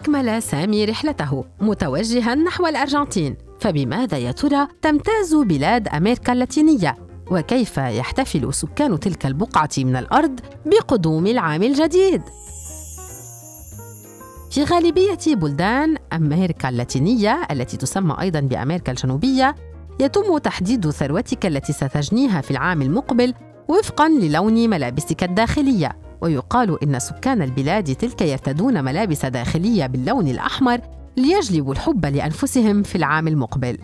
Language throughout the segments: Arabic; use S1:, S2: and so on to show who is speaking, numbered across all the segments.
S1: أكمل سامي رحلته متوجها نحو الأرجنتين. فبماذا يا ترى تمتاز بلاد أمريكا اللاتينية؟ وكيف يحتفل سكان تلك البقعة من الأرض بقدوم العام الجديد؟ في غالبية بلدان أمريكا اللاتينية التي تسمى أيضا بأمريكا الجنوبية يتم تحديد ثروتك التي ستجنيها في العام المقبل وفقا للون ملابسك الداخلية. ويقال إن سكان البلاد تلك يرتدون ملابس داخلية باللون الأحمر ليجلبوا الحب لأنفسهم في العام المقبل.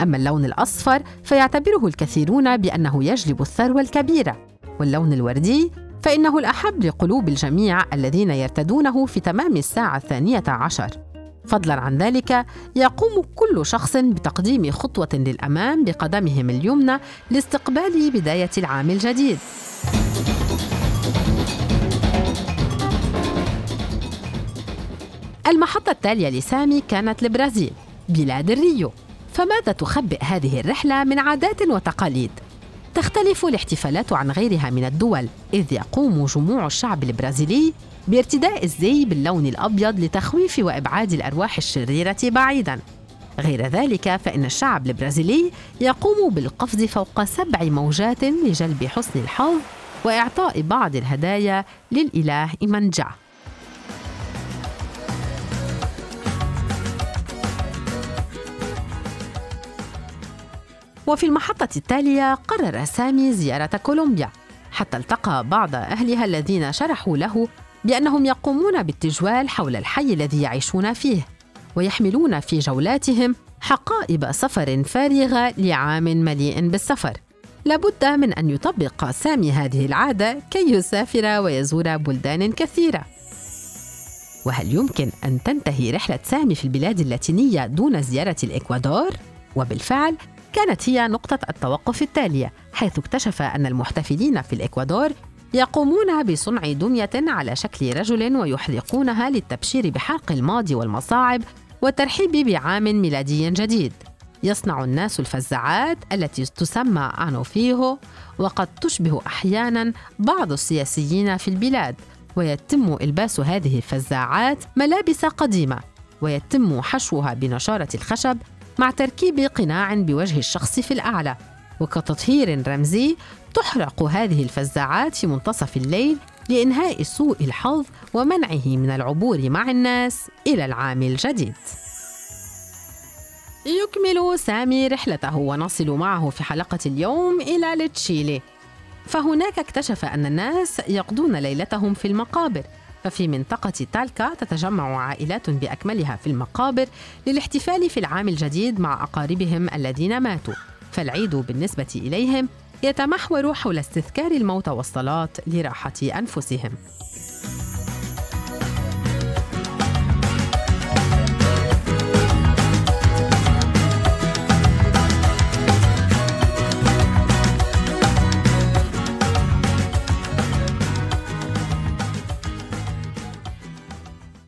S1: أما اللون الأصفر فيعتبره الكثيرون بأنه يجلب الثروة الكبيرة واللون الوردي فإنه الأحب لقلوب الجميع الذين يرتدونه في تمام الساعة الثانية عشر. فضلا عن ذلك يقوم كل شخص بتقديم خطوة للأمام بقدمهم اليمنى لاستقبال بداية العام الجديد. المحطة التالية لسامي كانت البرازيل بلاد الريو. فماذا تخبئ هذه الرحلة من عادات وتقاليد؟ تختلف الاحتفالات عن غيرها من الدول إذ يقوم جموع الشعب البرازيلي بارتداء الزي باللون الأبيض لتخويف وإبعاد الأرواح الشريرة بعيداً. غير ذلك فإن الشعب البرازيلي يقوم بالقفز فوق سبع موجات لجلب حسن الحظ وإعطاء بعض الهدايا للإله إيمانجا. وفي المحطة التالية قرر سامي زيارة كولومبيا حتى التقى بعض أهلها الذين شرحوا له بأنهم يقومون بالتجوال حول الحي الذي يعيشون فيه ويحملون في جولاتهم حقائب سفر فارغة لعام مليء بالسفر لابد من أن يطبق سامي هذه العادة كي يسافر ويزور بلدان كثيرة وهل يمكن أن تنتهي رحلة سامي في البلاد اللاتينية دون زيارة الإكوادور؟ وبالفعل كانت هي نقطة التوقف التالية حيث اكتشف أن المحتفلين في الإكوادور يقومون بصنع دمية على شكل رجل ويحرقونها للتبشير بحرق الماضي والمصاعب والترحيب بعام ميلادي جديد. يصنع الناس الفزاعات التي تسمى أنوفيهو وقد تشبه أحيانا بعض السياسيين في البلاد ويتم إلباس هذه الفزاعات ملابس قديمة ويتم حشوها بنشارة الخشب مع تركيب قناع بوجه الشخص في الأعلى وكتطهير رمزي تحرق هذه الفزاعات في منتصف الليل لإنهاء سوء الحظ ومنعه من العبور مع الناس إلى العام الجديد. يكمل سامي رحلته ونصل معه في حلقة اليوم إلى تشيلي فهناك اكتشف أن الناس يقضون ليلتهم في المقابر ففي منطقة تالكا تتجمع عائلات بأكملها في المقابر للاحتفال في العام الجديد مع أقاربهم الذين ماتوا. فالعيد بالنسبة إليهم يتمحور حول استذكار الموت والصلاة لراحة أنفسهم.